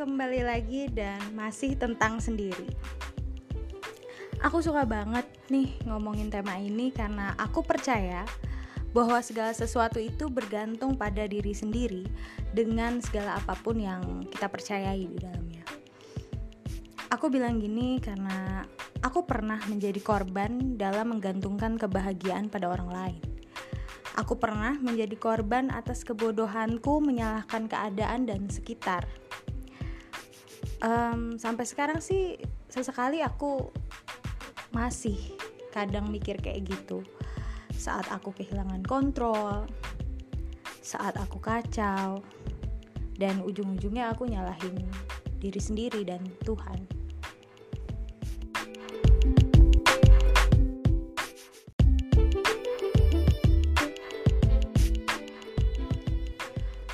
kembali lagi dan masih tentang sendiri. Aku suka banget nih ngomongin tema ini karena aku percaya bahwa segala sesuatu itu bergantung pada diri sendiri dengan segala apa pun yang kita percayai di dalamnya. Aku bilang gini karena aku pernah menjadi korban dalam menggantungkan kebahagiaan pada orang lain. Aku pernah menjadi korban atas kebodohanku menyalahkan keadaan dan sekitar. Um, sampai sekarang sih sesekali aku masih kadang mikir kayak gitu. Saat aku kehilangan kontrol, saat aku kacau, dan ujung-ujungnya aku nyalahin diri sendiri dan Tuhan.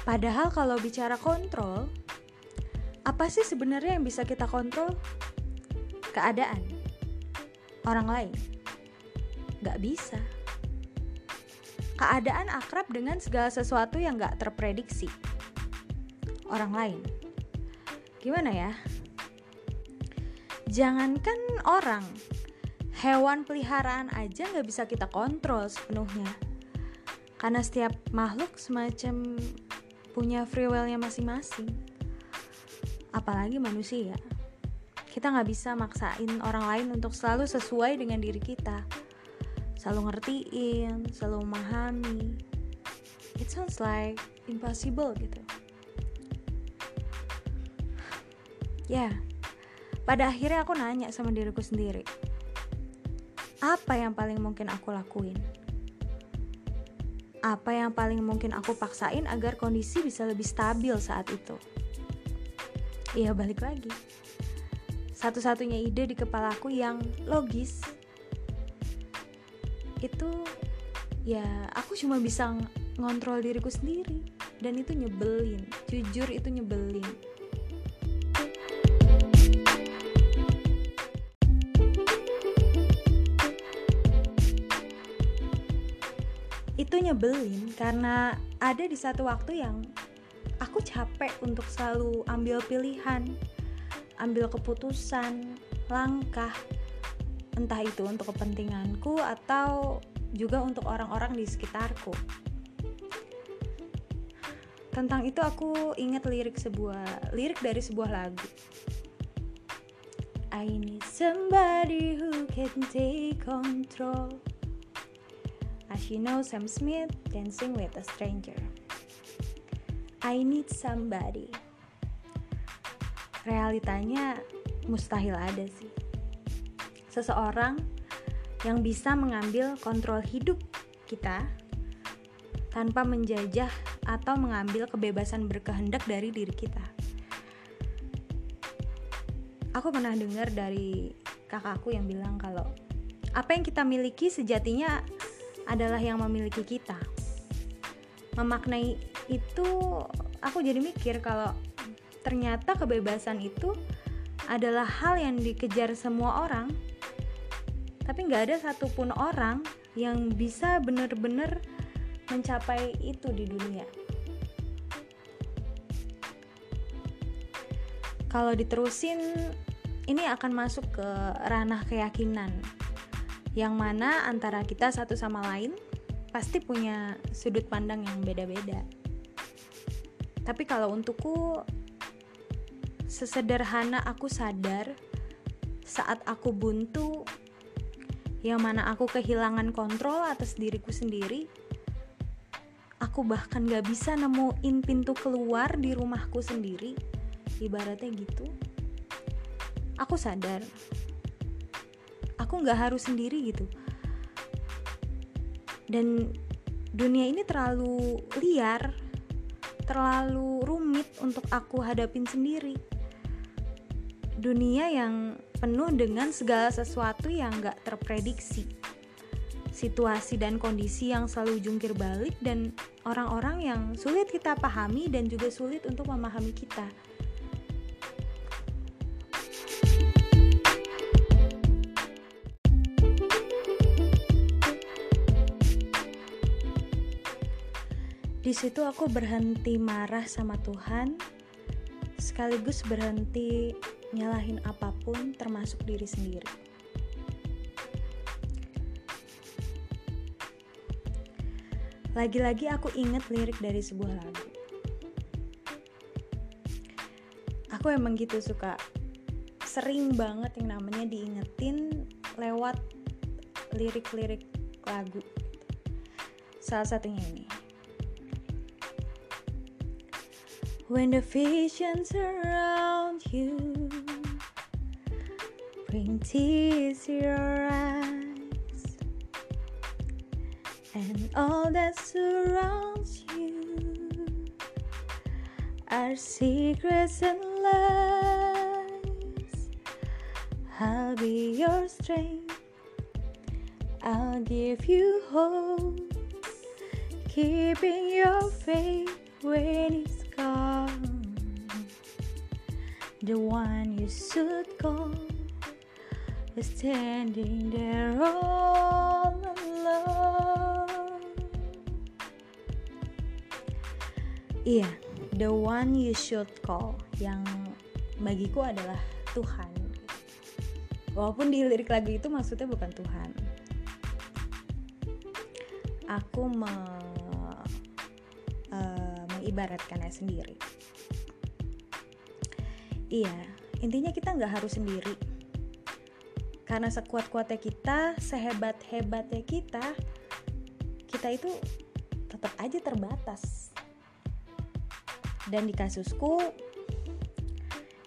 Padahal kalau bicara kontrol, apa sih sebenarnya yang bisa kita kontrol? Keadaan, orang lain, gak bisa. Keadaan akrab dengan segala sesuatu yang gak terprediksi. Orang lain, gimana ya? Jangankan orang, hewan peliharaan aja gak bisa kita kontrol sepenuhnya. Karena setiap makhluk semacam punya free will-nya masing-masing. Apalagi manusia. Kita nggak bisa maksain orang lain untuk selalu sesuai dengan diri kita. Selalu ngertiin, selalu memahami. It sounds like impossible gitu. Ya, yeah. pada akhirnya aku nanya sama diriku sendiri. Apa yang paling mungkin aku lakuin? apa yang paling mungkin aku paksain agar kondisi bisa lebih stabil saat itu. Iya balik lagi. Satu-satunya ide di kepalaku yang logis itu ya aku cuma bisa ngontrol diriku sendiri dan itu nyebelin. Jujur itu nyebelin. itu nyebelin karena ada di satu waktu yang aku capek untuk selalu ambil pilihan, ambil keputusan, langkah, entah itu untuk kepentinganku atau juga untuk orang-orang di sekitarku. Tentang itu aku ingat lirik sebuah lirik dari sebuah lagu. I need somebody who can take control as you know Sam Smith dancing with a stranger. I need somebody. Realitanya mustahil ada sih. Seseorang yang bisa mengambil kontrol hidup kita tanpa menjajah atau mengambil kebebasan berkehendak dari diri kita. Aku pernah dengar dari kakakku yang bilang kalau apa yang kita miliki sejatinya adalah yang memiliki kita. Memaknai itu aku jadi mikir kalau ternyata kebebasan itu adalah hal yang dikejar semua orang. Tapi nggak ada satupun orang yang bisa benar-benar mencapai itu di dunia. Kalau diterusin, ini akan masuk ke ranah keyakinan yang mana antara kita satu sama lain pasti punya sudut pandang yang beda-beda. Tapi kalau untukku sesederhana aku sadar saat aku buntu yang mana aku kehilangan kontrol atas diriku sendiri aku bahkan gak bisa nemuin pintu keluar di rumahku sendiri. Ibaratnya gitu. Aku sadar. Aku nggak harus sendiri gitu. Dan dunia ini terlalu liar terlalu rumit untuk aku hadapin sendiri. Dunia yang penuh dengan segala sesuatu yang gak terprediksi. Situasi dan kondisi yang selalu jungkir balik dan orang-orang yang sulit kita pahami dan juga sulit untuk memahami kita Di situ aku berhenti marah sama Tuhan. sekaligus berhenti nyalahin apa pun termasuk diri sendiri. Lagi-lagi aku inget lirik dari sebuah lagu. Aku emang gitu suka sering banget yang namanya diingetin lewat lirik-lirik lagu. Salah satunya ini. When the visions around you bring tears to your eyes, and all that surrounds you are secrets and lies. I'll be your strength, I'll give you hope, keeping your faith when it's the one you should call standing there all alone. Iya, the one you should call yang bagiku adalah Tuhan. Walaupun di lirik lagu itu maksudnya bukan Tuhan. Aku me, uh, mengibaratkannya sendiri Iya, intinya kita nggak harus sendiri. Karena sekuat-kuatnya kita, sehebat-hebatnya kita, kita itu tetap aja terbatas. Dan di kasusku,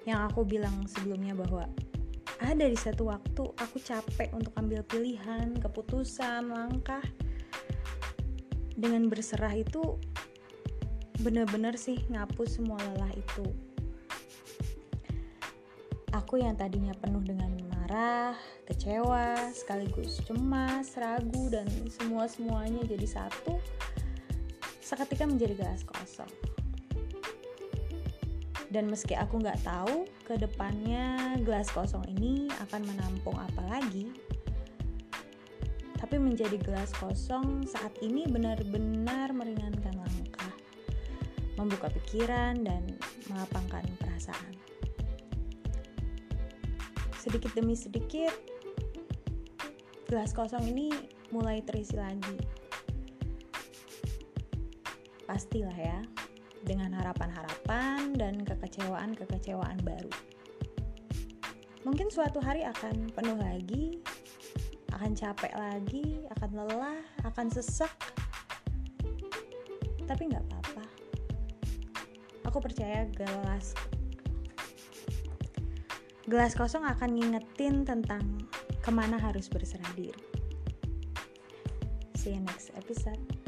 yang aku bilang sebelumnya bahwa ada di satu waktu aku capek untuk ambil pilihan, keputusan, langkah. Dengan berserah itu bener-bener sih ngapus semua lelah itu Aku yang tadinya penuh dengan marah, kecewa, sekaligus cemas, ragu, dan semua-semuanya jadi satu, seketika menjadi gelas kosong. Dan meski aku nggak tahu ke depannya gelas kosong ini akan menampung apa lagi, tapi menjadi gelas kosong saat ini benar-benar meringankan membuka pikiran, dan melapangkan perasaan. Sedikit demi sedikit gelas kosong ini mulai terisi lagi. Pastilah ya dengan harapan-harapan dan kekecewaan-kekecewaan baru. Mungkin suatu hari akan penuh lagi akan capek lagi akan lelah akan sesak. Tapi nggak apa-apa aku percaya gelas Gelas kosong akan ngingetin tentang ke mana harus berserah diri. See you next episode.